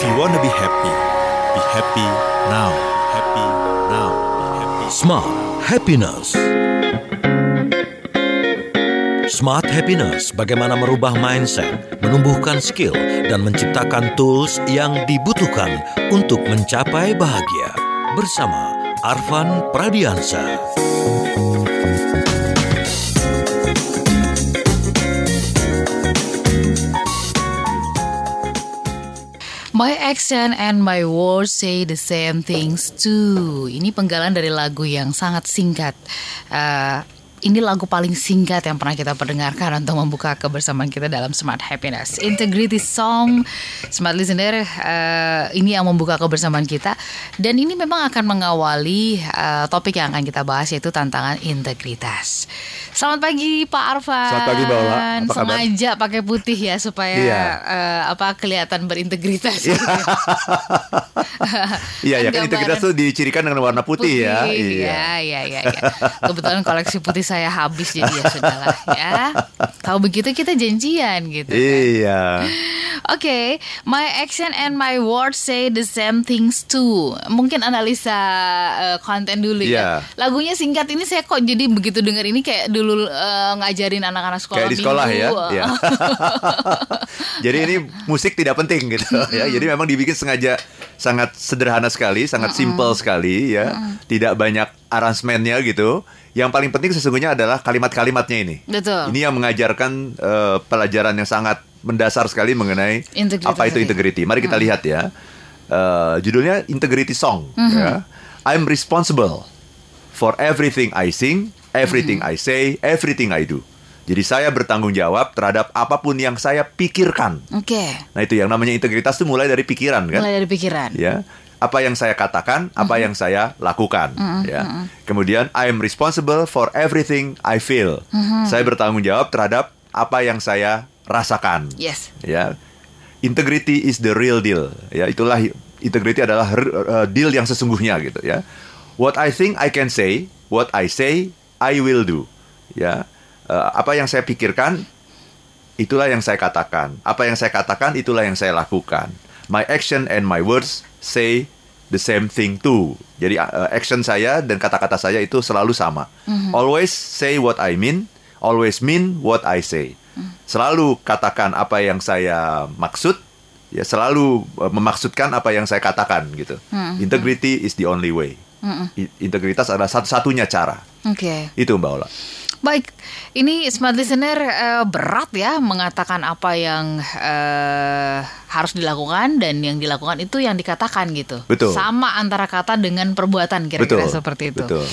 If you wanna be happy, be happy now. Happy now. Be happy. Smart Happiness. Smart Happiness bagaimana merubah mindset, menumbuhkan skill, dan menciptakan tools yang dibutuhkan untuk mencapai bahagia. Bersama Arvan Pradiansa. Action and my words say the same things too. Ini penggalan dari lagu yang sangat singkat. Uh, ini lagu paling singkat yang pernah kita perdengarkan untuk membuka kebersamaan kita dalam Smart Happiness. Integrity Song, Smart Listener, uh, ini yang membuka kebersamaan kita. Dan ini memang akan mengawali uh, topik yang akan kita bahas yaitu tantangan integritas. Selamat pagi Pak Arfan. Selamat pagi Mbak Ola. Apa kabar? Sengaja pakai putih ya supaya Iya. uh, apa kelihatan berintegritas. Iya ya kan Gambaran integritas tuh dicirikan dengan warna putih, ya. Iya, iya, iya, iya. Kebetulan koleksi putih saya habis jadi ya sudahlah ya. Kalau begitu kita janjian gitu. kan. Iya. Oke, my action and my words say the same things too. Mungkin analisa eh, konten dulu ya. Iya. Lagunya singkat ini saya kok jadi begitu dengar ini kayak dulu eh, ngajarin anak-anak sekolah Kayak di sekolah ya. minggu. Iya. Jadi ini musik tidak penting gitu ya. Jadi memang dibikin sengaja sangat sederhana sekali, sangat simple sekali ya. Tidak banyak aransemennya gitu. Yang paling penting sesungguhnya adalah kalimat-kalimatnya ini. Betul. Ini yang mengajarkan eh, pelajaran yang sangat mendasar sekali mengenai Integritas apa itu integrity. Mari kita lihat ya. Eh, judulnya Integrity Song. ya. I'm responsible for everything I sing, everything I say, everything I do. Jadi saya bertanggung jawab terhadap apa pun yang saya pikirkan. Oke, Nah itu yang namanya integritas itu mulai dari pikiran kan? mulai dari pikiran. ya apa yang saya katakan, apa yang saya lakukan, ya. Kemudian I am responsible for everything I feel. Saya bertanggung jawab terhadap apa yang saya rasakan. Yes. Ya. Integrity is the real deal. Ya, itulah integrity adalah uh, deal yang sesungguhnya gitu ya. What I think I can say, what I say I will do. Ya. Uh, apa yang saya pikirkan itulah yang saya katakan. Apa yang saya katakan itulah yang saya lakukan. My action and my words say the same thing too. Jadi uh, action saya dan kata-kata saya itu selalu sama. Always say what I mean, always mean what I say. Selalu katakan apa yang saya maksud, ya selalu uh, memaksudkan apa yang saya katakan gitu. Integrity is the only way. I- Integritas adalah satu-satunya cara. Oke. Itu Mbak Ola. Baik, ini smart listener eh, berat ya mengatakan apa yang eh, harus dilakukan dan yang dilakukan itu yang dikatakan gitu. Betul. Sama antara kata dengan perbuatan kira-kira Betul. seperti itu. Betul.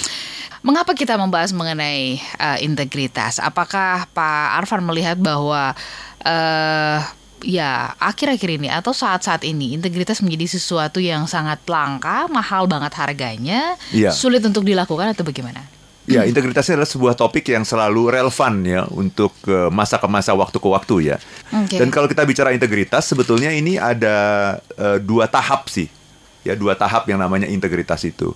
Mengapa kita membahas mengenai eh, integritas? Apakah Pak Arfan melihat bahwa eh ya akhir-akhir ini atau saat-saat ini integritas menjadi sesuatu yang sangat langka, mahal banget harganya, Iya. sulit untuk dilakukan atau bagaimana? Ya, integritasnya adalah sebuah topik yang selalu relevan ya untuk eh, masa ke masa, waktu ke waktu ya. Oke. Dan kalau kita bicara integritas, sebetulnya ini ada eh, dua tahap sih, ya dua tahap yang namanya integritas itu.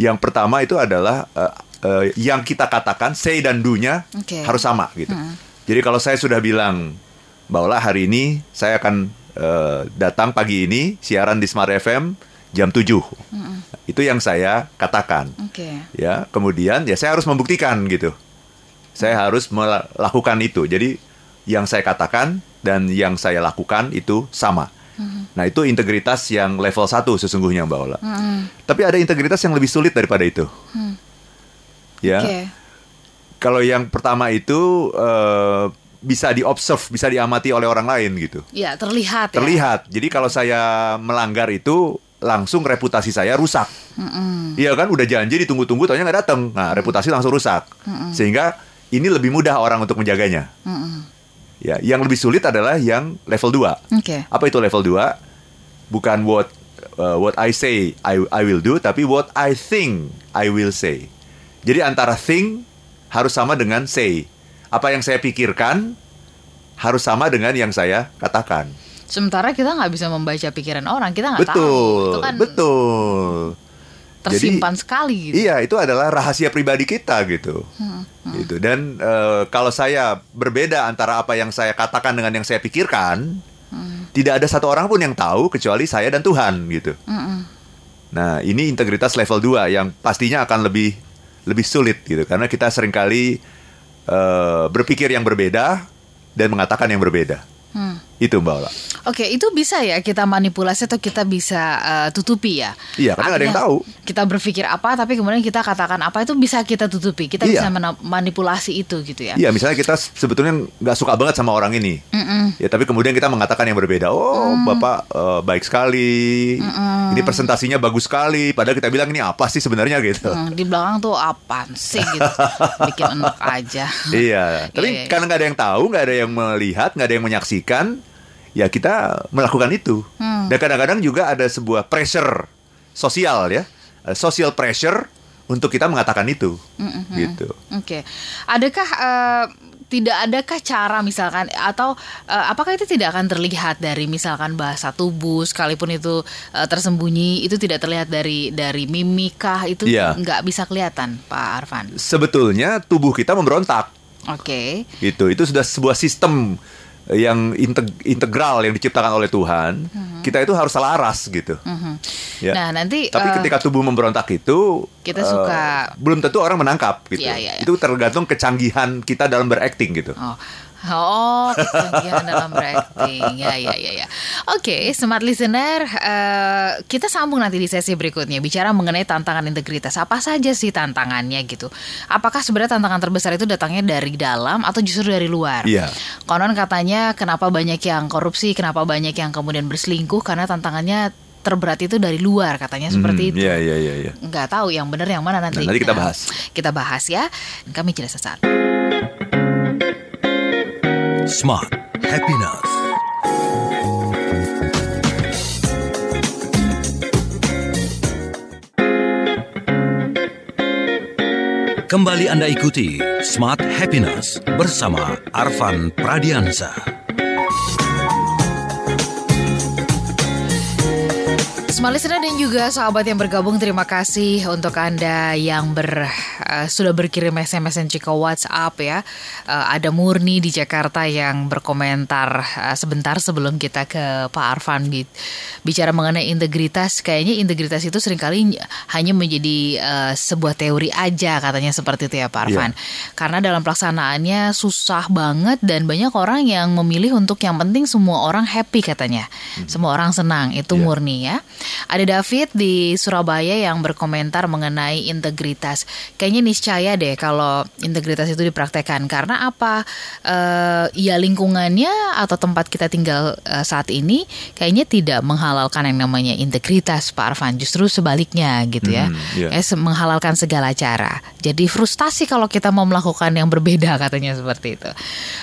Yang pertama itu adalah eh, eh, yang kita katakan say dan do-nya Oke. harus sama gitu. Jadi kalau saya sudah bilang, Ola hari ini saya akan eh, datang pagi ini siaran di Smart FM jam 7. Itu yang saya katakan Oke. ya kemudian ya saya harus membuktikan gitu saya harus melakukan itu jadi yang saya katakan dan yang saya lakukan itu sama nah itu integritas yang level 1 sesungguhnya mbak Ola tapi ada integritas yang lebih sulit daripada itu ya Oke. kalau yang pertama itu eh, bisa diobserve bisa diamati oleh orang lain gitu Ya terlihat. ya. terlihat. Jadi kalau saya melanggar itu langsung reputasi saya rusak. Iya kan, udah janji ditunggu-tunggu, taunya nggak datang. Nah, reputasi langsung rusak. Sehingga ini lebih mudah orang untuk menjaganya. Ya, yang lebih sulit adalah yang level 2 Oke. Apa itu level 2 Bukan what uh, what I say I I will do, tapi what I think I will say. Jadi antara think harus sama dengan say. Apa yang saya pikirkan harus sama dengan yang saya katakan. Sementara kita nggak bisa membaca pikiran orang, kita nggak tahu. Betul, Itu kan betul. tersimpan sekali gitu. Iya, itu adalah rahasia pribadi kita gitu. Gitu. Dan eh, kalau saya berbeda antara apa yang saya katakan dengan yang saya pikirkan, Tidak ada satu orang pun yang tahu kecuali saya dan Tuhan gitu. Nah, ini integritas level 2 yang pastinya akan lebih lebih sulit gitu karena kita sering kali eh, berpikir yang berbeda dan mengatakan yang berbeda. Hmm. Itu Mbak Ola. Oke, itu bisa ya kita manipulasi atau kita bisa eh, tutupi ya. Iya, karena nggak ada yang Artinya, tahu. Kita berpikir apa, tapi kemudian kita katakan apa itu bisa kita tutupi. Kita Iya. bisa manipulasi itu gitu ya. Iya, misalnya kita sebetulnya nggak suka banget sama orang ini. Ya, tapi kemudian kita mengatakan yang berbeda. Oh, Mm. Bapak eh, baik sekali. Ini presentasinya bagus sekali. Padahal kita bilang ini apa sih sebenarnya gitu. Hmm, di belakang tuh apaan sih gitu. Bikin enak aja. Iya, tapi Iya, iya. karena nggak ada yang tahu, nggak ada yang melihat, nggak ada yang menyaksikan, ya kita melakukan itu. Hmm. Dan kadang-kadang juga ada sebuah pressure sosial ya, Ada social pressure untuk kita mengatakan itu, Hmm, gitu. Oke, adakah eh, tidak adakah cara misalkan atau eh, apakah itu tidak akan terlihat dari misalkan bahasa tubuh sekalipun itu eh, tersembunyi itu tidak terlihat dari dari mimikah itu Iya. nggak bisa kelihatan Pak Arfan. Sebetulnya tubuh kita memberontak, Oke. gitu. Itu sudah sebuah sistem yang integ- integral yang diciptakan oleh Tuhan. Kita itu harus selaras gitu. Mhm. Ya. Nah nanti Tapi eh, ketika tubuh memberontak itu Kita suka- belum tentu orang menangkap gitu. Iya, iya, iya. Itu tergantung kecanggihan kita dalam berakting gitu. Oh, oh, kecanggihan dalam berakting. Ya, ya, ya, ya. Oke, smart listener, eh, kita sambung nanti di sesi berikutnya bicara mengenai tantangan integritas. Apa saja sih tantangannya gitu? Apakah sebenarnya tantangan terbesar itu datangnya dari dalam atau justru dari luar? Iya. Konon katanya kenapa banyak yang korupsi, kenapa banyak yang kemudian berselingkuh karena tantangannya terberat itu dari luar katanya seperti Hmm, itu. Iya, iya, iya, iya. Nggak tahu yang benar yang mana nanti. Nah, nanti kita Nah, bahas. Kita bahas ya. Kami jelas sesaat. Smart Happiness. Kembali Anda ikuti Smart Happiness bersama Arvan Pradiansa. Smart listener dan juga sahabat yang bergabung terima kasih untuk Anda yang ber eh, sudah berkirim SMS dan juga WhatsApp ya. Eh, ada Murni di Jakarta yang berkomentar eh, sebentar sebelum kita ke Pak Arfan bi- bicara mengenai integritas. Kayaknya integritas itu sering kali hanya menjadi eh, sebuah teori aja katanya seperti itu ya Pak Arfan. Karena dalam pelaksanaannya susah banget dan banyak orang yang memilih untuk yang penting semua orang happy katanya. Semua orang senang. Itu Iya. murni ya. Ada David di Surabaya yang berkomentar mengenai integritas. Kayaknya niscaya deh kalau integritas itu dipraktekkan karena apa? Eh, ya lingkungannya atau tempat kita tinggal eh, saat ini kayaknya tidak menghalalkan yang namanya integritas, Pak Arfan. Justru sebaliknya gitu ya. Hmm, iya. Eh, se- menghalalkan segala cara. Jadi frustasi kalau kita mau melakukan yang berbeda katanya seperti itu.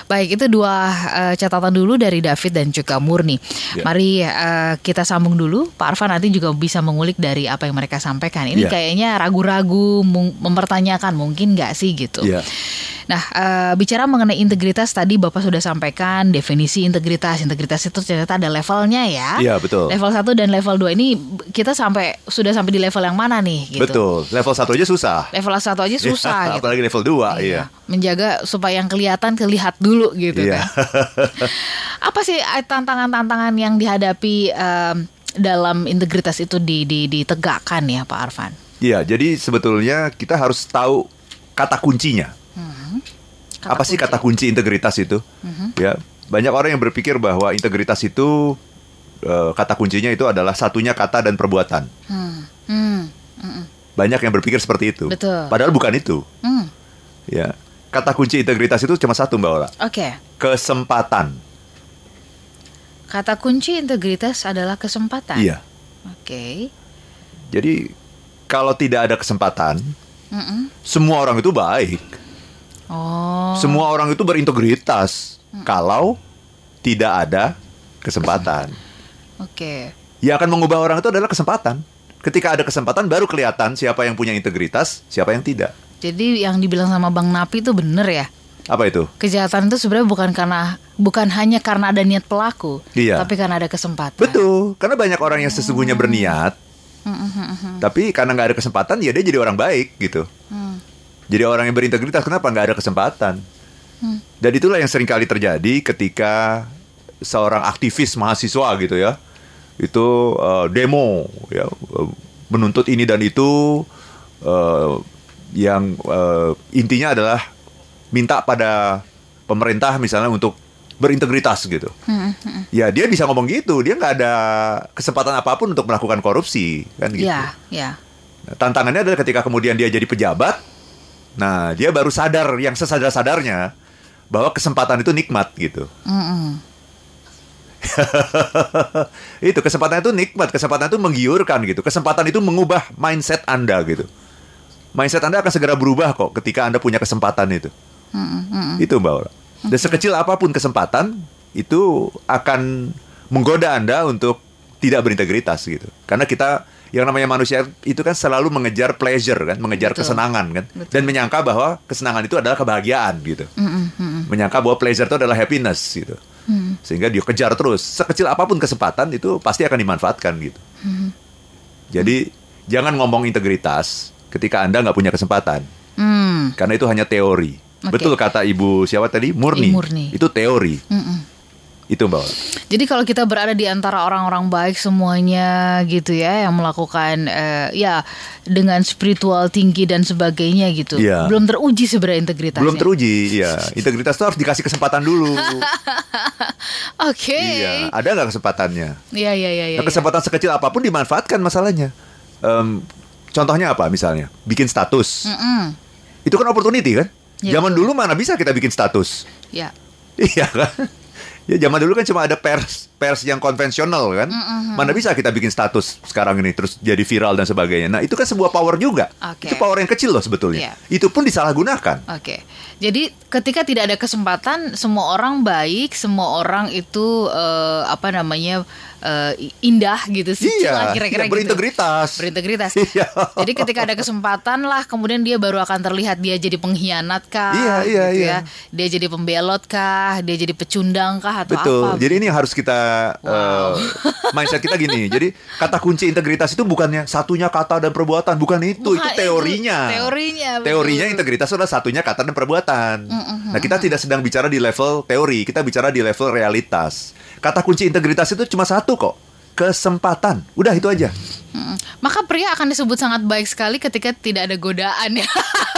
Baik, itu dua eh, catatan dulu dari David dan juga Murni. Ya. Mari eh, kita sambung dulu. Pak Arfan nanti juga bisa mengulik dari apa yang mereka sampaikan. Ini Ya. kayaknya ragu-ragu, mempertanyakan mungkin nggak sih gitu. Iya. Nah, eh, bicara mengenai integritas tadi Bapak sudah sampaikan definisi integritas. Integritas itu ternyata ada levelnya ya. Iya, betul. Level 1 dan level 2 ini kita sampai sudah sampai di level yang mana nih gitu. Betul. Level satu aja susah. Level 1 aja susah gitu. Apalagi level 2, iya. Menjaga supaya yang kelihatan kelihat dulu gitu Iya. kan. Apa sih eh, tantangan-tantangan yang dihadapi em, dalam integritas itu di, di, ditegakkan ya Pak Arfan? Iya, jadi sebetulnya kita harus tahu kata kuncinya. Kata Apa sih kunci. kata kunci integritas itu? Ya, banyak orang yang berpikir bahwa integritas itu eh, kata kuncinya itu adalah satunya kata dan perbuatan. Hmm. Hmm. Mm-mm. Banyak yang berpikir seperti itu. Betul. Padahal bukan itu. Hmm. Ya, kata kunci integritas itu cuma satu Mbak Ola, Oke. kesempatan. Kata kunci integritas adalah kesempatan. Iya. Oke. Jadi kalau tidak ada kesempatan, Mm-mm. semua orang itu baik. Oh. Semua orang itu berintegritas. Kalau tidak ada kesempatan. Oke. Ya akan mengubah orang itu adalah kesempatan. Ketika ada kesempatan baru kelihatan siapa yang punya integritas, siapa yang tidak. Jadi yang dibilang sama Bang Napi itu bener ya? Apa itu? Kejahatan itu sebenarnya bukan karena bukan hanya karena ada niat pelaku, Iya. tapi karena ada kesempatan. Betul, karena banyak orang yang sesungguhnya berniat, tapi karena nggak ada kesempatan, ya dia jadi orang baik gitu. Hmm. Jadi orang yang berintegritas, kenapa nggak ada kesempatan? Hmm. Dan itulah yang sering kali terjadi ketika seorang aktivis mahasiswa gitu ya. Itu eh, demo ya menuntut ini dan itu eh, yang eh, intinya adalah minta pada pemerintah misalnya untuk berintegritas gitu. Ya dia bisa ngomong gitu, dia nggak ada kesempatan apa pun untuk melakukan korupsi kan gitu. Ya, ya. Nah, tantangannya adalah ketika kemudian dia jadi pejabat, nah dia baru sadar yang sesadar-sadarnya bahwa kesempatan itu nikmat gitu. itu kesempatan itu nikmat, kesempatan itu menggiurkan gitu. Kesempatan itu mengubah mindset Anda gitu. Mindset Anda akan segera berubah kok ketika Anda punya kesempatan itu. Itu Mbak Ola. Dan sekecil apa pun kesempatan itu akan menggoda Anda untuk tidak berintegritas gitu. Karena kita yang namanya manusia itu kan selalu mengejar pleasure kan, mengejar Betul. kesenangan kan, Betul. dan menyangka bahwa kesenangan itu adalah kebahagiaan gitu. Menyangka bahwa pleasure itu adalah happiness gitu. Sehingga dia kejar terus. Sekecil apa pun kesempatan itu pasti akan dimanfaatkan gitu. Jadi jangan ngomong integritas ketika Anda nggak punya kesempatan. Hmm. Karena itu hanya teori. Oke. Betul kata Ibu siapa tadi? Murni. Murni. Itu teori. Itu Mbak. Jadi kalau kita berada di antara orang-orang baik semuanya gitu ya yang melakukan eh, ya dengan spiritual tinggi dan sebagainya gitu. Iya. Belum teruji sebenarnya integritasnya. Belum teruji, ya. Integritas itu harus dikasih kesempatan dulu. Oke. iya, ada nggak kesempatannya? Iya iya iya iya. Nah, kesempatan sekecil apa pun dimanfaatkan masalahnya. Em, contohnya apa misalnya? Bikin status. Mm-mm. Itu kan opportunity kan? Iya, Zaman dulu mana bisa kita bikin status? Ya. Iya kan? Ya zaman dulu kan cuma ada pers pers yang konvensional kan. Mana bisa kita bikin status sekarang ini terus jadi viral dan sebagainya. Nah, itu kan sebuah power juga. Oke. Itu power yang kecil loh sebetulnya. Iya. Itu pun disalahgunakan. Oke, jadi ketika tidak ada kesempatan, semua orang baik, semua orang itu eh, apa namanya eh, indah gitu sih, Iya, kira-kira iya, gitu. berintegritas. Berintegritas. Iya. Jadi ketika ada kesempatan lah, kemudian dia baru akan terlihat dia jadi pengkhianat kah, Iya, iya, gitu iya. ya. Dia jadi pembelot kah, dia jadi pecundang kah atau Betul. apa? Jadi ini yang harus kita eh, mindset kita gini. Jadi kata kunci integritas itu bukannya satunya kata dan perbuatan, bukan itu. Bukan itu itu, teorinya. teorinya, betul. Teorinya integritas adalah satunya kata dan perbuatan. Nah, kita tidak sedang bicara di level teori, kita bicara di level realitas. Kata kunci integritas itu cuma satu kok. Kesempatan. Udah itu aja. Mm-mm. Maka pria akan disebut sangat baik sekali ketika tidak ada godaan ya.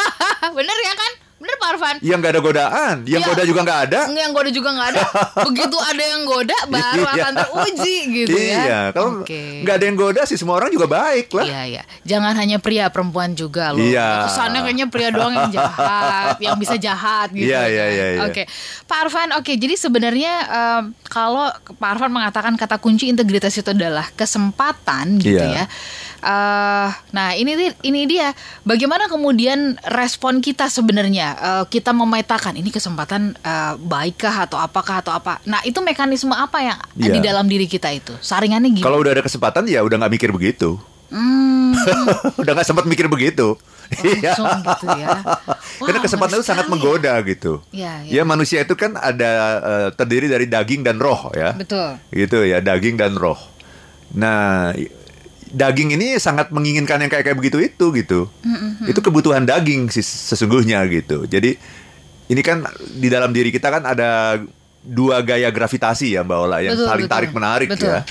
Bener ya kan? Bener Pak Arfan? Yang nggak ada godaan, yang Iya. goda juga nggak ada. Yang goda juga nggak ada. Begitu ada yang goda baru Iya. akan teruji gitu ya. Iya, kalau Oke. nggak ada yang goda sih semua orang juga baik lah. Iya iya. Jangan hanya pria, perempuan juga loh. Iya. Kesannya kayaknya pria doang yang jahat, yang bisa jahat gitu. Iya, iya, kan. iya, iya. Oke. Pak Arfan, oke. Jadi sebenarnya em, kalau Pak Arfan mengatakan kata kunci integritas itu adalah kesempatan gitu ya. Eh, nah ini ini dia. Bagaimana kemudian respon kita sebenarnya? Eh, kita memetakan ini kesempatan eh, baikkah atau apakah atau apa? Nah itu mekanisme apa yang Iya. di dalam diri kita itu? Saringannya gimana? Kalau udah ada kesempatan ya udah nggak mikir begitu. Hmm. udah nggak sempat mikir begitu. Iya. Gitu ya. Karena Wow, kesempatan itu sangat menggoda gitu. Iya, iya. Ya manusia itu kan ada eh, terdiri dari daging dan roh ya. Betul. Gitu ya, daging dan roh. Nah, daging ini sangat menginginkan yang kayak kayak begitu itu gitu. Itu kebutuhan daging sih sesungguhnya gitu. Jadi ini kan di dalam diri kita kan ada dua gaya gravitasi ya Mbak Ola yang Betul, saling betul. tarik menarik Betul. ya.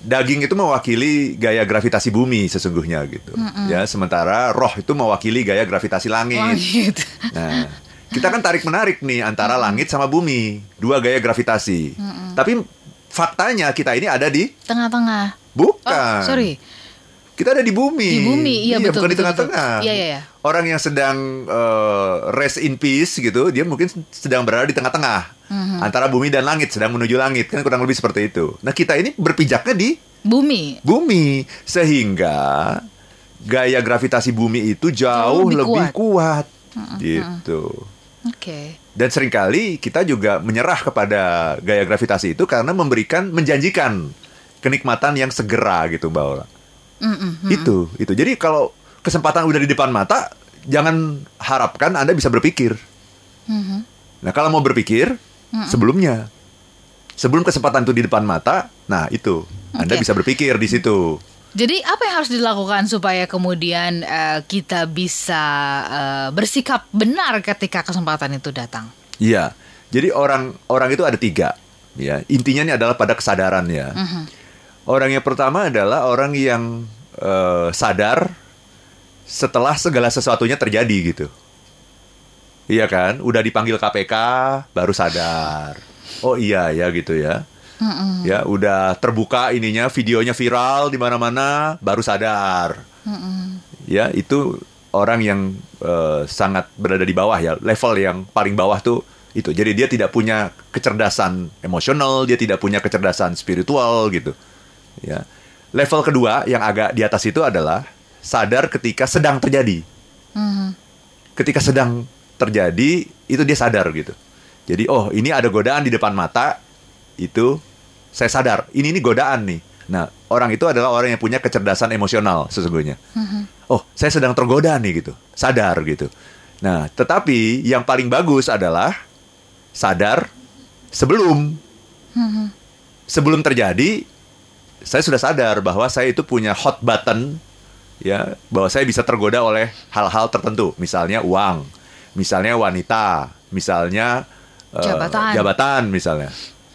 Daging itu mewakili gaya gravitasi bumi sesungguhnya gitu. Ya, sementara roh itu mewakili gaya gravitasi langit. Langit. Nah, kita kan tarik menarik nih antara langit sama bumi, dua gaya gravitasi. Tapi faktanya kita ini ada di Tengah-tengah. Bukan. Oh, sorry. Kita ada di bumi. Di bumi, iya, betul, bukan di betul, tengah-tengah. betul. Iya, iya, iya. Orang yang sedang eh, rest in peace gitu, dia mungkin sedang berada di tengah-tengah. Mhm. Antara bumi dan langit, sedang menuju langit. Kan kurang lebih seperti itu. Nah, kita ini berpijaknya di Bumi. bumi sehingga gaya gravitasi bumi itu jauh, Jauh lebih lebih kuat. Gitu. Oke. Dan sering kali kita juga menyerah kepada gaya gravitasi itu karena memberikan, menjanjikan kenikmatan yang segera gitu, Mbak Ola. Mm-mm. Itu, itu. Jadi kalau kesempatan udah di depan mata, jangan harapkan Anda bisa berpikir. Mhm. Nah, kalau mau berpikir, sebelumnya. Sebelum kesempatan itu di depan mata, nah itu. Anda bisa berpikir di situ. Jadi apa yang harus dilakukan supaya kemudian eh, kita bisa eh, bersikap benar ketika kesempatan itu datang? Iya. Jadi orang orang itu ada tiga. Ya, intinya ini adalah pada kesadaran ya. Orang yang pertama adalah orang yang eh, sadar setelah segala sesuatunya terjadi gitu. Iya kan? Udah dipanggil KPK baru sadar. Oh iya ya gitu ya. Ya, udah terbuka ininya videonya viral di mana-mana baru sadar. Ya, itu orang yang eh, sangat berada di bawah ya, level yang paling bawah tuh itu. Jadi dia tidak punya kecerdasan emosional, dia tidak punya kecerdasan spiritual gitu. Ya. Level kedua yang agak di atas itu adalah sadar ketika sedang terjadi. Ketika sedang terjadi itu dia sadar gitu. Jadi oh ini ada godaan di depan mata itu saya sadar ini ini godaan nih. Nah orang itu adalah orang yang punya kecerdasan emosional sesungguhnya. Oh saya sedang tergoda nih gitu, sadar gitu. Nah tetapi yang paling bagus adalah sadar sebelum sebelum terjadi saya sudah sadar bahwa saya itu punya hot button ya bahwa saya bisa tergoda oleh hal-hal tertentu. Misalnya uang misalnya wanita misalnya eh, Jabatan. jabatan misalnya.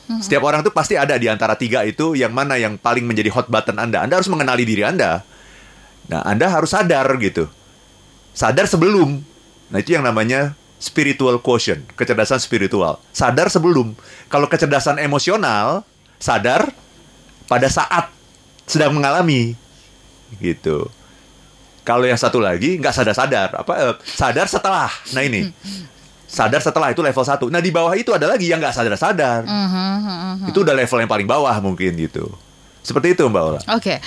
Setiap orang tuh pasti ada di antara tiga itu yang mana yang paling menjadi hot button anda. Anda harus mengenali diri anda. Nah anda harus sadar gitu. Sadar sebelum. Nah itu yang namanya spiritual quotient kecerdasan spiritual. Sadar sebelum. Kalau kecerdasan emosional sadar pada saat sedang mengalami gitu kalau yang satu lagi nggak sadar-sadar, apa eh, sadar setelah. Nah ini sadar setelah itu level satu. Nah di bawah itu ada lagi yang nggak sadar-sadar. Itu udah level yang paling bawah mungkin gitu. Seperti itu Mbak Ola. Oke,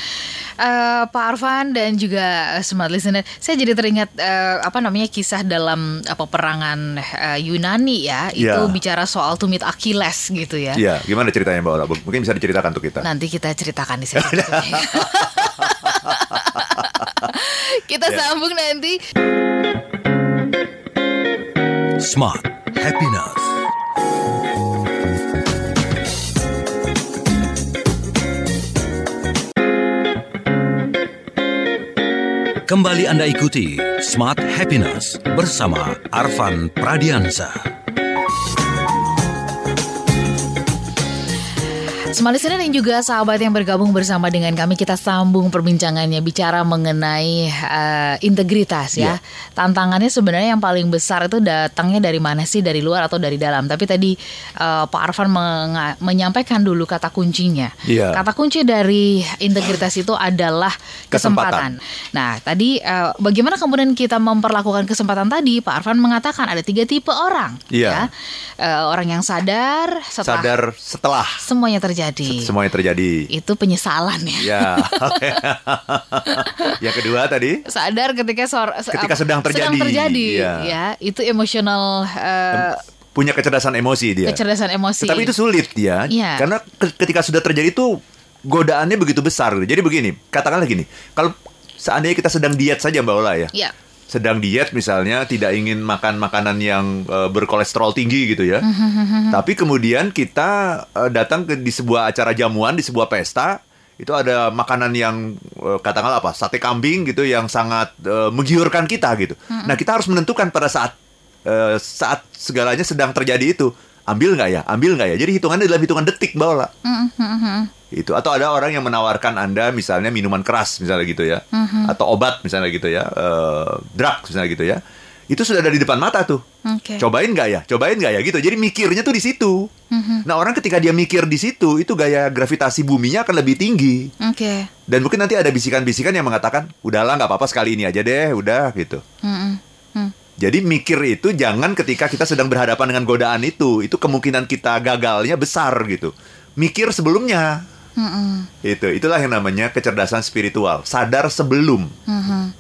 Eh, Pak Arfan dan juga eh, smart listener, saya jadi teringat eh, apa namanya kisah dalam apa perangan eh, Yunani ya, itu Ya. bicara soal tumit Achilles gitu ya. Iya, gimana ceritanya Mbak Ola? Mungkin bisa diceritakan untuk kita. Nanti kita ceritakan di sini. kita Ya. sambung nanti. Smart Happiness. Kembali Anda ikuti Smart Happiness bersama Arvan Pradiansa. Listener dan juga sahabat yang bergabung bersama dengan kami kita sambung perbincangannya bicara mengenai eh, integritas ya. Iya. Tantangannya sebenarnya yang paling besar itu datangnya dari mana sih dari luar atau dari dalam. Tapi tadi eh, Pak Arfan menyampaikan dulu kata kuncinya. Iya. Kata kunci dari integritas itu adalah kesempatan. Kesempatan. Nah, tadi eh, bagaimana kemudian kita memperlakukan kesempatan tadi? Pak Arfan mengatakan ada tiga tipe orang. Iya. ya. Eh, orang yang sadar setelah Sadar setelah semuanya terjadi. Semuanya terjadi. Itu penyesalan ya. Ya. yang kedua tadi Sadar ketika sor- Ketika sedang terjadi. terjadi, Iya. ya. Itu emosional eh, punya kecerdasan emosi dia. kecerdasan emosi. Tetapi itu sulit ya, Iya. karena ke- ketika sudah terjadi itu godaannya begitu besar. Jadi begini, katakanlah gini, kalau seandainya kita sedang diet saja Mbak Ola ya, Ya. Sedang diet misalnya tidak ingin makan makanan yang eh, berkolesterol tinggi gitu ya, tapi kemudian kita eh, datang ke di sebuah acara jamuan di sebuah pesta itu ada makanan yang eh, katakanlah apa sate kambing gitu yang sangat eh, menggiurkan kita gitu. Nah kita harus menentukan pada saat eh, saat segalanya sedang terjadi itu ambil nggak ya, ambil nggak ya. Jadi hitungannya dalam hitungan detik mbak Ola. Itu atau ada orang yang menawarkan anda misalnya minuman keras misalnya gitu ya, atau obat misalnya gitu ya, eh, drugs misalnya gitu ya. Itu sudah ada di depan mata tuh. Oke. Cobain nggak ya? Cobain nggak ya gitu. Jadi mikirnya tuh di situ. Nah orang ketika dia mikir di situ, itu gaya gravitasi buminya akan lebih tinggi. Oke. Dan mungkin nanti ada bisikan-bisikan yang mengatakan, udahlah nggak apa-apa sekali ini aja deh, udah gitu. Mm-mm. Mm. Jadi mikir itu jangan ketika kita sedang berhadapan dengan godaan itu, itu kemungkinan kita gagalnya besar gitu. Mikir sebelumnya. Mm-mm. Itu itulah yang namanya kecerdasan spiritual. Sadar sebelum Mhm.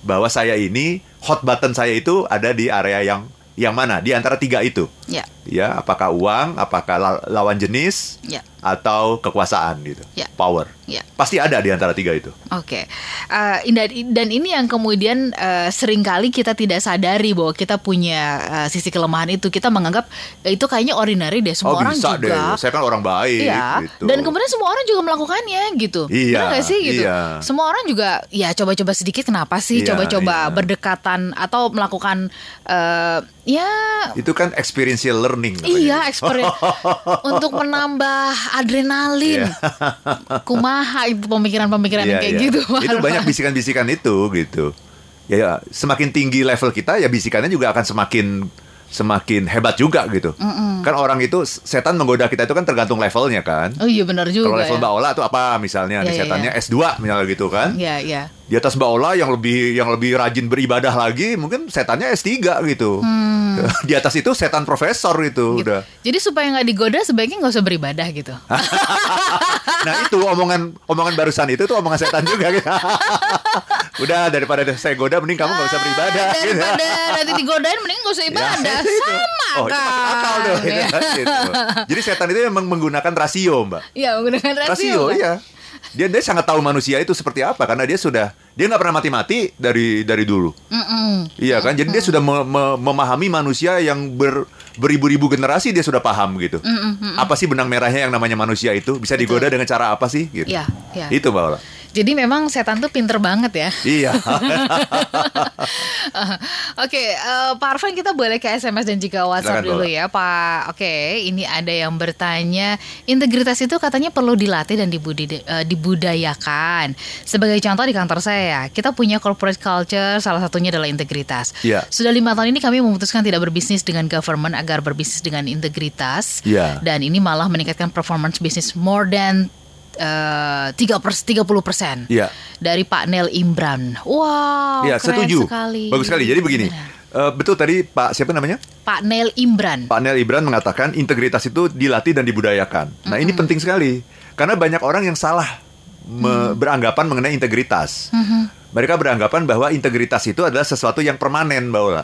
bahwa saya ini hot button saya itu ada di area yang yang mana di antara tiga itu. Ya. Ya, apakah uang, apakah la- lawan jenis, Ya. Atau kekuasaan gitu. Ya. Power. Ya. Pasti ada di antara tiga itu. Oke, Eh, dan, dan ini yang kemudian eh, sering kali kita tidak sadari bahwa kita punya eh, sisi kelemahan itu. Kita menganggap itu kayaknya ordinary deh, semua oh orang bisa juga. deh, saya kan orang baik. Iya, gitu. dan kemudian semua orang juga melakukannya gitu. Iya, Benar nggak sih gitu? iya. Semua orang juga ya coba-coba sedikit kenapa sih? Iya, Coba-coba iya. berdekatan atau melakukan eh, ya itu kan experiential learning. Iya, experience untuk menambah adrenalin. Iya. Kumaha itu pemikiran-pemikiran yang Iya, kayak iya. gitu. Itu banyak bisikan-bisikan itu gitu. Ya, ya, semakin tinggi level kita ya bisikannya juga akan semakin semakin hebat juga gitu. Kan orang itu setan menggoda kita itu kan tergantung levelnya kan. Oh iya benar juga Kalau level ya. Mbak Ola itu apa misalnya Iya, nih iya, setannya S2 misalnya gitu kan. Iya, iya. Di atas Mbak Ola yang lebih yang lebih rajin beribadah lagi mungkin setannya S3 gitu. Di atas itu setan profesor itu Hmm. Gitu. udah. Jadi supaya nggak digoda sebaiknya nggak usah beribadah gitu. Nah itu omongan omongan barusan itu tuh omongan setan juga gitu. Udah daripada saya goda mending kamu nggak usah beribadah. Ah, gitu. Daripada nanti digodain mending nggak usah ibadah. Ya, itu. Sama oh, itu kan. masuk akal dong. gitu. Ya. Gitu. Jadi setan itu memang menggunakan rasio, Mbak. Iya, menggunakan rasio. Rasio, kan? iya. Dia dia sangat tahu manusia itu seperti apa karena dia sudah dia nggak pernah mati-mati dari dari dulu. Mm-mm. Iya kan? Jadi dia sudah me- me- memahami manusia yang ber, beribu-ribu generasi dia sudah paham gitu. Apa sih benang merahnya yang namanya manusia itu? Bisa digoda dengan cara apa sih? Gitu. Iya, iya. Itu Mbak Ola. Jadi memang setan tuh pinter banget ya. Iya. Oke, eh, Pak Arfan kita boleh ke SMS dan juga WhatsApp Silakan, dulu ya, Pak. Oke, ini ada yang bertanya, integritas itu katanya perlu dilatih dan dibudi- eh, dibudayakan. Sebagai contoh di kantor saya, ya, kita punya corporate culture, salah satunya adalah integritas. Iya. Sudah lima tahun ini kami memutuskan tidak berbisnis dengan government agar berbisnis dengan integritas. Iya. Dan ini malah meningkatkan performance bisnis more than tiga pers 30 persen Iya. dari Pak Nel Imran. Wow, Iya, Oh, keren setuju. sekali. Bagus sekali. Jadi begini. eh, betul tadi Pak siapa namanya? Pak Nel Imran. Pak Nel Ibran mengatakan integritas itu dilatih dan dibudayakan. Nah, ini penting sekali. Karena banyak orang yang salah me- beranggapan mengenai integritas. Mereka beranggapan bahwa integritas itu adalah sesuatu yang permanen, Mbak Ola.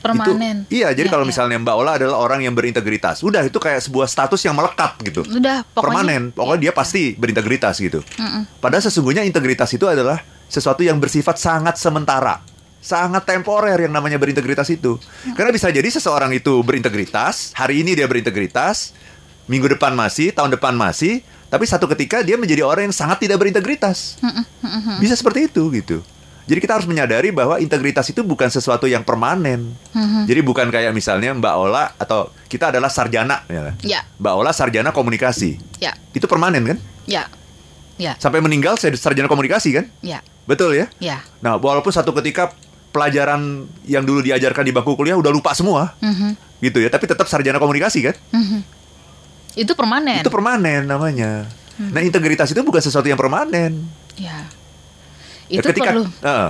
Permanen. Itu, iya, jadi Ya, kalau ya. misalnya Mbak Ola adalah orang yang berintegritas, udah itu kayak sebuah status yang melekat gitu. Udah, pokoknya- permanen. Pokoknya dia pasti berintegritas gitu. Padahal sesungguhnya integritas itu adalah sesuatu yang bersifat sangat sementara. Sangat temporer yang namanya berintegritas itu. Karena bisa jadi seseorang itu berintegritas, hari ini dia berintegritas, minggu depan masih, tahun depan masih, tapi satu ketika dia menjadi orang yang sangat tidak berintegritas. Bisa seperti itu gitu. Jadi kita harus menyadari bahwa integritas itu bukan sesuatu yang permanen. Jadi bukan kayak misalnya Mbak Ola atau kita adalah sarjana ya. Ya. Mbak Ola sarjana komunikasi. Ya, Itu permanen kan? ya, ya, Sampai meninggal saya sarjana komunikasi kan? ya, Betul ya? ya. Nah, walaupun satu ketika pelajaran yang dulu diajarkan di bangku kuliah udah lupa semua. Mhm, Gitu ya, tapi tetap sarjana komunikasi kan? mhm. Itu permanen. Itu permanen namanya. Nah, integritas itu bukan sesuatu yang permanen. ya. Ya, Itu ketika perlu. eh,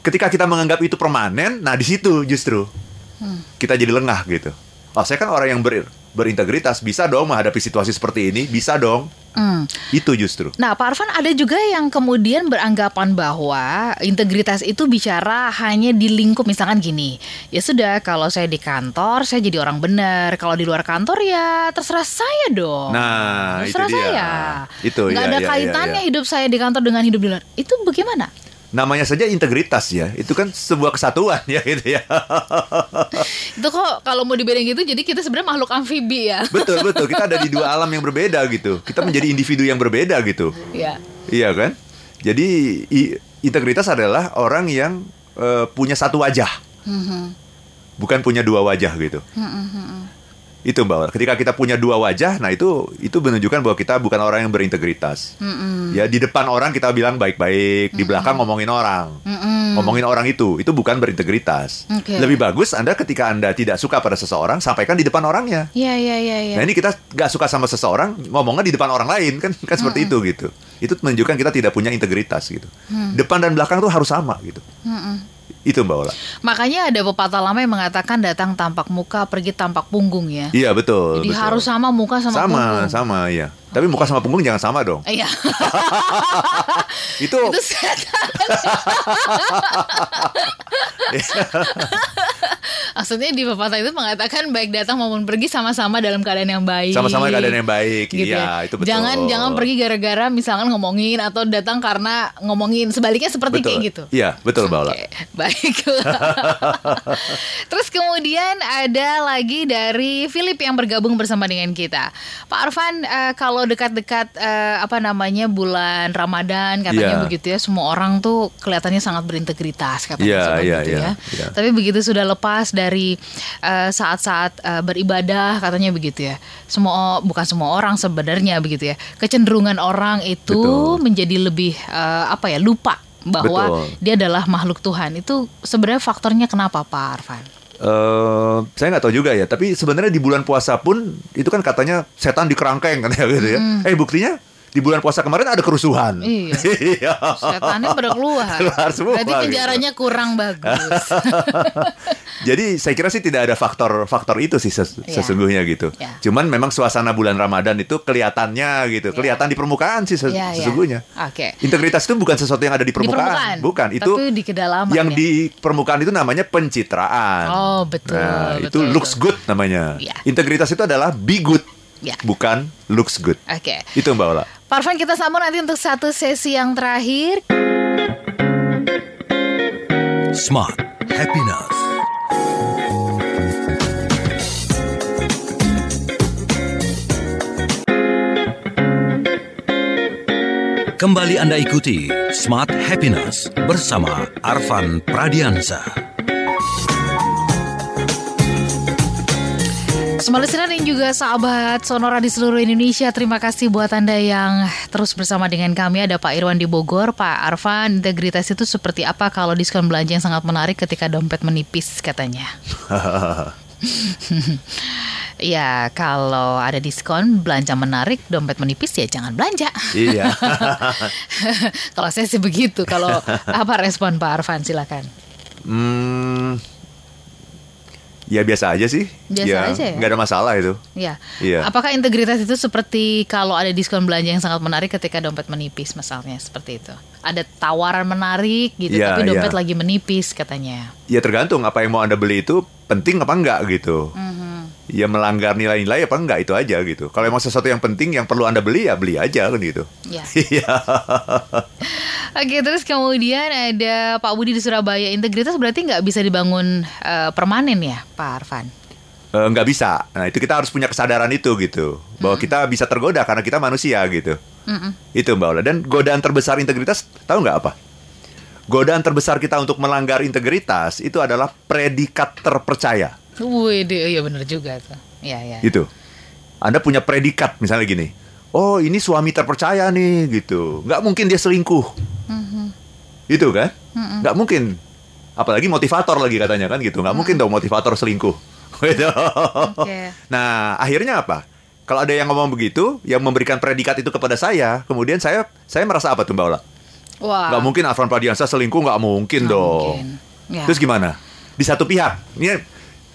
ketika kita menganggap itu permanen, nah di situ justru Hmm. kita jadi lengah gitu. Oh, saya kan orang yang ber- berintegritas, bisa dong menghadapi situasi seperti ini, bisa dong. Hmm. Itu justru. Nah, Pak Arfan ada juga yang kemudian beranggapan bahwa integritas itu bicara hanya di lingkup misalkan gini. Ya sudah, kalau saya di kantor saya jadi orang benar. Kalau di luar kantor ya terserah saya dong. Nah, itu terserah dia. saya. Itu, Nggak iya, ada iya, kaitannya iya. hidup saya di kantor dengan hidup di luar. Itu bagaimana? Namanya saja integritas ya. Itu kan sebuah kesatuan ya gitu ya. Itu kok kalau mau dibedain gitu jadi kita sebenarnya makhluk amfibi ya. betul, betul. Kita ada di dua alam yang berbeda gitu. Kita menjadi individu yang berbeda gitu. ya. Iya kan? Jadi i- integritas adalah orang yang eh, punya satu wajah. Bukan punya dua wajah gitu. Itu Mbak. Ora. Ketika kita punya dua wajah, nah itu itu menunjukkan bahwa kita bukan orang yang berintegritas. Ya di depan orang kita bilang baik-baik, di belakang ngomongin orang. Ngomongin orang itu, itu bukan berintegritas. Oke. Lebih bagus Anda ketika Anda tidak suka pada seseorang, sampaikan di depan orangnya. Iya, iya, iya, iya. Nah ini kita nggak suka sama seseorang ngomongnya di depan orang lain kan kan seperti itu gitu. Itu menunjukkan kita tidak punya integritas gitu. Depan dan belakang tuh harus sama gitu. Itu Mbak Ola. Makanya ada pepatah lama yang mengatakan datang tampak muka, pergi tampak punggung ya. Iya betul. Jadi betul. harus sama muka sama, sama punggung. sama iya. Tapi muka sama punggung jangan sama dong. Iya. Itu itu setan. Maksudnya di pepatah itu mengatakan baik datang maupun pergi sama-sama dalam keadaan yang baik. sama-sama keadaan yang baik. Gitu iya ya. itu betul. Jangan jangan pergi gara-gara misalkan ngomongin atau datang karena ngomongin sebaliknya seperti Betul. kayak gitu. Iya betul Mbak Ola. Baiklah. Terus kemudian ada lagi dari Philip yang bergabung bersama dengan kita. Pak Arfan, eh, kalau dekat-dekat eh, apa namanya bulan Ramadan katanya Iya. begitu ya, semua orang tuh kelihatannya sangat berintegritas katanya Iya, seperti iya, itu iya, ya. iya. Tapi begitu sudah lepas dari dari eh, saat-saat eh, beribadah katanya begitu ya. Semua bukan semua orang sebenarnya begitu ya. Kecenderungan orang itu Betul. menjadi lebih eh, apa ya lupa bahwa Betul. dia adalah makhluk Tuhan. Itu sebenarnya faktornya kenapa Pak Arfan? Eh, saya nggak tahu juga ya, tapi sebenarnya di bulan puasa pun itu kan katanya setan dikerangkeng kan ya gitu ya. Eh buktinya di bulan puasa kemarin ada kerusuhan. Iya. Iya. Setannya pada keluar. Keluar semua, Berarti gitu. penjaranya kurang bagus. Jadi saya kira sih tidak ada faktor-faktor itu sih ses- Iya. sesungguhnya gitu. Ya. Cuman memang suasana bulan Ramadan itu kelihatannya gitu, kelihatan di permukaan sih ses- Iya, iya. sesungguhnya. Oke. Integritas itu bukan sesuatu yang ada di Di permukaan, bukan. Itu Tapi di kedalaman yang ya. di permukaan itu namanya pencitraan. Oh, betul, Nah, betul, itu looks betul. good namanya. Iya. Integritas itu adalah be good, Ya. bukan looks good. Oke. Itu Mbak Ola. Pak Arfan kita sambung nanti untuk satu sesi yang terakhir. Smart Happiness. Kembali Anda ikuti Smart Happiness bersama Arfan Pradiansa. Semua listener dan juga sahabat Sonora di seluruh Indonesia, terima kasih buat Anda yang terus bersama dengan kami. Ada Pak Irwan di Bogor, Pak Arfan, integritas itu seperti apa kalau diskon belanja yang sangat menarik ketika dompet menipis katanya. ya, kalau ada diskon belanja menarik, dompet menipis ya jangan belanja. Iya. kalau saya sih begitu. Kalau apa respon Pak Arfan silakan. Hmm, ya biasa aja sih. Biasa aja ya? nggak ada masalah itu. Ya. Iya. Apakah integritas itu seperti kalau ada diskon belanja yang sangat menarik ketika dompet menipis misalnya seperti itu? Ada tawaran menarik gitu Iya, tapi dompet iya. lagi menipis katanya. Ya tergantung apa yang mau anda beli itu penting apa enggak gitu. Mhm. Ya melanggar nilai-nilai apa enggak itu aja gitu. Kalau emang sesuatu yang penting yang perlu anda beli ya beli aja kan gitu. Ya. Iya. Oke, terus kemudian ada Pak Budi di Surabaya. Integritas berarti nggak bisa dibangun eh, permanen ya, Pak Arfan? Eh, nggak bisa. Nah itu kita harus punya kesadaran itu gitu, bahwa kita bisa tergoda karena kita manusia gitu. Mm-mm. Itu Mbak Ola. Dan godaan terbesar integritas tahu nggak apa? Godaan terbesar kita untuk melanggar integritas itu adalah predikat terpercaya. Wih, deh, iya bener juga tuh. Iya, iya. Gitu. Anda punya predikat misalnya gini. Oh ini suami terpercaya nih gitu. Nggak mungkin dia selingkuh. Itu kan? Nggak mungkin. Apalagi motivator lagi katanya kan gitu. Nggak mungkin dong motivator selingkuh. Gitu. Oke. Nah, akhirnya apa? Kalau ada yang ngomong begitu, yang memberikan predikat itu kepada saya, kemudian saya saya merasa apa tuh Mbak Ola? Wah. Nggak mungkin Afran Pradiansa selingkuh, nggak mungkin Nggak dong. mungkin. Ya. Terus gimana? Di satu pihak, ini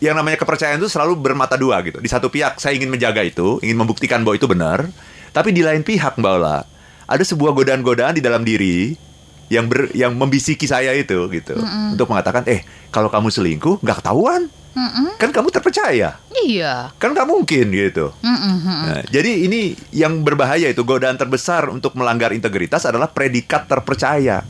yang namanya kepercayaan itu selalu bermata dua gitu. Di satu pihak saya ingin menjaga itu, ingin membuktikan bahwa itu benar, tapi di lain pihak Mbak Ola, ada sebuah godaan-godaan di dalam diri yang ber, yang membisiki saya itu gitu, untuk mengatakan, eh kalau kamu selingkuh nggak ketahuan, Mm-mm. kan kamu terpercaya, Iya. kan nggak mungkin gitu. Mm-mm, mm-mm. Nah, jadi ini yang berbahaya itu godaan terbesar untuk melanggar integritas adalah predikat terpercaya.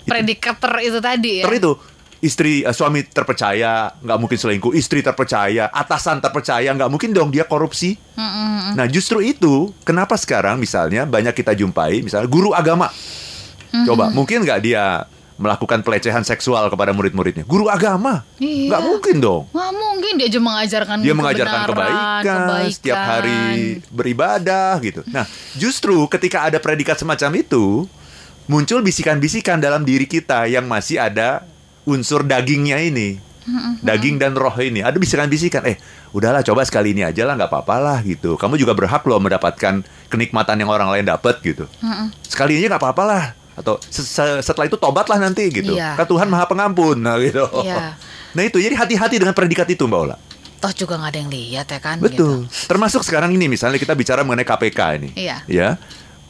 Itu- Predikator itu tadi ya. ter itu istri eh, suami terpercaya nggak mungkin selingkuh, istri terpercaya, atasan terpercaya nggak mungkin dong dia korupsi. Mm-mm. Nah justru itu kenapa sekarang misalnya banyak kita jumpai misalnya guru agama, coba mungkin nggak dia melakukan pelecehan seksual kepada murid-muridnya? Guru agama Iya. nggak mungkin dong. Wah mungkin dia cuma mengajarkan Dia mengajarkan kebenaran, kebaikan, setiap hari beribadah gitu. Nah, justru ketika ada predikat semacam itu, muncul bisikan-bisikan dalam diri kita yang masih ada unsur dagingnya ini. Daging dan roh ini. Ada bisikan-bisikan, eh udahlah coba sekali ini aja lah, nggak apa-apa lah gitu. Kamu juga berhak loh mendapatkan kenikmatan yang orang lain dapat gitu. Sekali aja nggak apa-apa lah. Atau se- se- setelah itu tobatlah nanti gitu. Iya. Kan Tuhan maha pengampun. Nah gitu. Iya. Nah itu, jadi hati-hati dengan predikat itu Mbak Ola. Toh juga nggak ada yang lihat ya kan. Betul. Termasuk sekarang ini misalnya kita bicara mengenai KPK ini. Iya. Ya.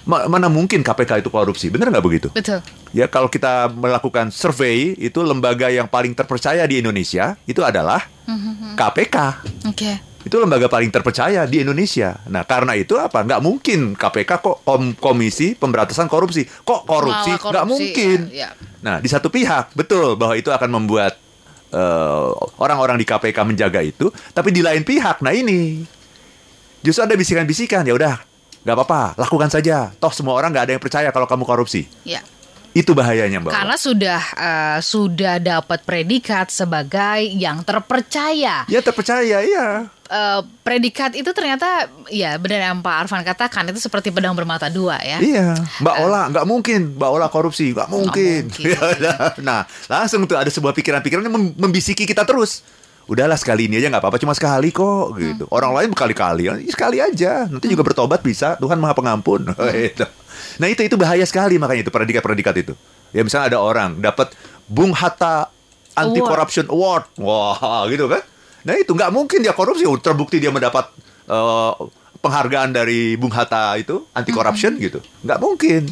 Ma- mana mungkin KPK itu korupsi? Benar nggak begitu? Betul. Ya kalau kita melakukan survei itu lembaga yang paling terpercaya di Indonesia itu adalah KPK. Oke. Itu lembaga paling terpercaya di Indonesia. Nah karena itu apa? Nggak mungkin KPK kok kom- komisi pemberantasan korupsi. Kok korupsi? Korupsi, Nggak mungkin. ya, ya. Nah di satu pihak betul bahwa itu akan membuat eh, orang-orang di KPK menjaga itu. Tapi di lain pihak, nah ini justru ada bisikan-bisikan. Ya udah, nggak apa-apa, lakukan saja. Toh semua orang nggak ada yang percaya kalau kamu korupsi. Ya. Itu bahayanya Mbak. Karena sudah eh, sudah dapat predikat sebagai yang terpercaya. Ya terpercaya ya. Eh, predikat itu ternyata ya benar yang Pak Arfan katakan itu seperti pedang bermata dua ya. Iya, Mbak Ola nggak mungkin, Mbak Ola korupsi nggak mungkin. mungkin. Ya, nah, langsung tuh ada sebuah pikiran-pikiran yang mem- membisiki kita terus. Udahlah sekali ini aja nggak apa-apa, cuma sekali kok gitu. Orang lain berkali-kali, ya, sekali aja. Nanti juga bertobat bisa, Tuhan maha pengampun. Gitu. Nah itu itu bahaya sekali makanya itu predikat-predikat itu. Ya misalnya ada orang dapat Bung Hatta Anti Corruption Award, wah gitu kan? Nah itu nggak mungkin dia korupsi, Oh, terbukti dia mendapat eh, penghargaan dari Bung Hatta itu anti corruption gitu, nggak mungkin.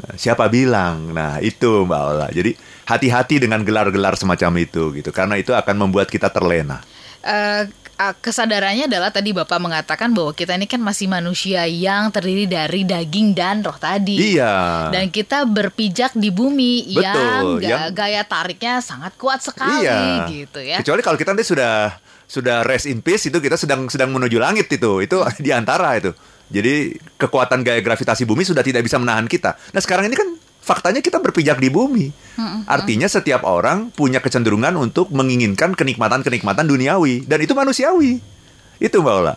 Nah, siapa bilang? Nah, itu Mbak Ola. Jadi hati-hati dengan gelar-gelar semacam itu gitu karena itu akan membuat kita terlena. Eh, eh, kesadarannya adalah tadi Bapak mengatakan bahwa kita ini kan masih manusia yang terdiri dari daging dan roh tadi. Iya. Dan kita berpijak di bumi Betul, yang, ga- yang- gaya tariknya sangat kuat sekali iya. gitu ya. Kecuali kalau kita nanti sudah sudah rest in peace itu kita sedang sedang menuju langit itu. Itu di antara itu. Jadi kekuatan gaya gravitasi bumi sudah tidak bisa menahan kita. Nah, sekarang ini kan faktanya kita berpijak di bumi. Artinya setiap orang punya kecenderungan untuk menginginkan kenikmatan-kenikmatan duniawi dan itu manusiawi. Itu Mbak Ola.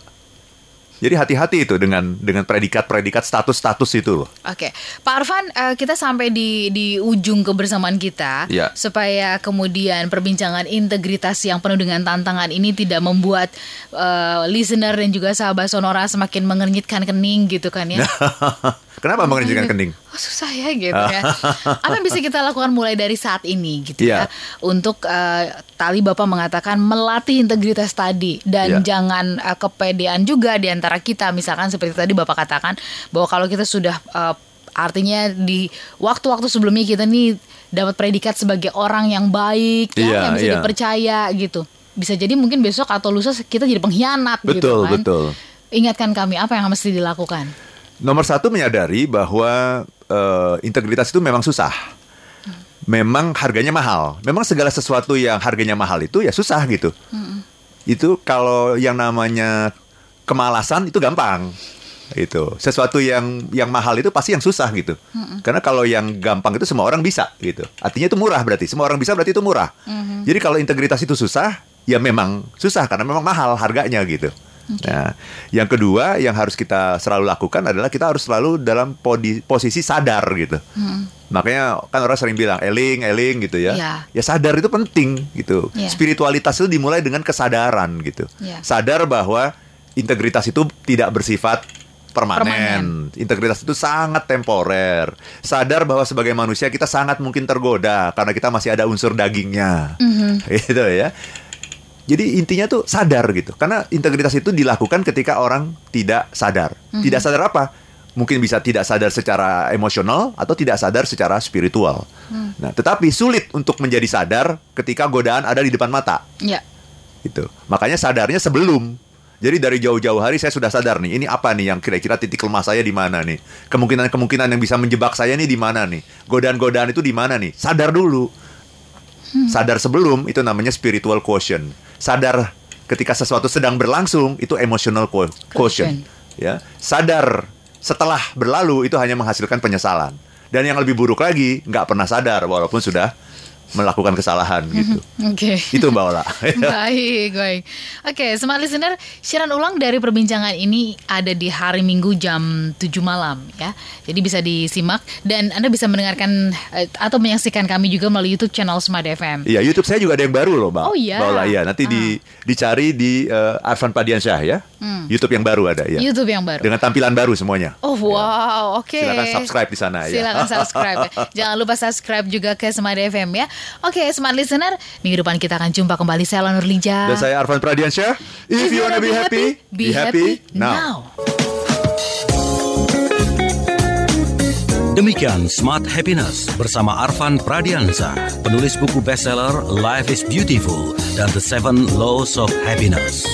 Jadi hati-hati itu dengan dengan predikat-predikat status-status itu loh. Oke, Pak Arfan, eh, kita sampai di di ujung kebersamaan kita, Iya. supaya kemudian perbincangan integritas yang penuh dengan tantangan ini tidak membuat eh, listener dan juga sahabat sonora semakin mengernyitkan kening gitu kan ya? Kenapa mengerjakan kening? Oh, susah ya gitu ya. Apa yang bisa kita lakukan mulai dari saat ini gitu Iya. ya? Untuk eh, tali Bapak mengatakan melatih integritas tadi dan Iya. jangan eh, kepedean juga di antara kita. Misalkan seperti tadi Bapak katakan bahwa kalau kita sudah eh, artinya di waktu-waktu sebelumnya kita nih dapat predikat sebagai orang yang baik ya, Iya, yang bisa iya. dipercaya gitu. Bisa jadi mungkin besok atau lusa kita jadi pengkhianat gitu Betul, kan. betul. Ingatkan kami apa yang mesti dilakukan. Nomor satu menyadari bahwa eh, integritas itu memang susah. Memang harganya mahal. Memang segala sesuatu yang harganya mahal itu ya susah gitu. Itu kalau yang namanya kemalasan itu gampang. Itu sesuatu yang yang mahal itu pasti yang susah gitu. Karena kalau yang gampang itu semua orang bisa gitu. Artinya itu murah berarti. Semua orang bisa berarti itu murah. Jadi kalau integritas itu susah, ya memang susah karena memang mahal harganya gitu. Nah, yang kedua yang harus kita selalu lakukan adalah kita harus selalu dalam podi- posisi sadar gitu. Makanya kan orang sering bilang eling, eling gitu ya. Iya. Ya sadar itu penting gitu. Iya. Spiritualitas itu dimulai dengan kesadaran gitu. Iya. Sadar bahwa integritas itu tidak bersifat permanen. Permanen. Integritas itu sangat temporer. Sadar bahwa sebagai manusia kita sangat mungkin tergoda karena kita masih ada unsur dagingnya. Gitu ya. Jadi intinya tuh sadar gitu. Karena integritas itu dilakukan ketika orang tidak sadar. Tidak sadar apa? Mungkin bisa tidak sadar secara emosional atau tidak sadar secara spiritual. Nah, tetapi sulit untuk menjadi sadar ketika godaan ada di depan mata. Ya. Gitu. Makanya sadarnya sebelum. Jadi dari jauh-jauh hari saya sudah sadar nih, ini apa nih yang kira-kira titik lemah saya di mana nih? Kemungkinan-kemungkinan yang bisa menjebak saya nih di mana nih? Godaan-godaan itu di mana nih? Sadar dulu. Sadar sebelum itu namanya spiritual quotient. Sadar ketika sesuatu sedang berlangsung itu emotional quo- quotient. Ya, sadar setelah berlalu itu hanya menghasilkan penyesalan. Dan yang lebih buruk lagi nggak pernah sadar walaupun sudah melakukan kesalahan gitu. Oke. Itu Mbak Ola. baik, baik. Oke, smart listener, siaran ulang dari perbincangan ini ada di hari Minggu jam 7 malam ya. Jadi bisa disimak dan Anda bisa mendengarkan eh, atau menyaksikan kami juga melalui YouTube channel Smart FM. Iya, YouTube saya juga ada yang baru loh, Mbak. Oh, iya. Mbak Ola, iya. Nanti di, dicari di eh, Arfan Padiansyah ya. YouTube yang baru ada ya. YouTube yang baru. Dengan tampilan baru semuanya. Oh wow, oke. Silakan subscribe di sana ya. Silakan subscribe. Jangan lupa subscribe juga ke Smart FM ya. Oke, Smart Listener, minggu depan kita akan jumpa kembali. Saya Lana Nurlija. Dan saya Arfan Pradiansyah. If, you wanna be happy, be happy now. Demikian Smart Happiness bersama Arfan Pradiansa, penulis buku bestseller Life is Beautiful dan The Seven Laws of Happiness.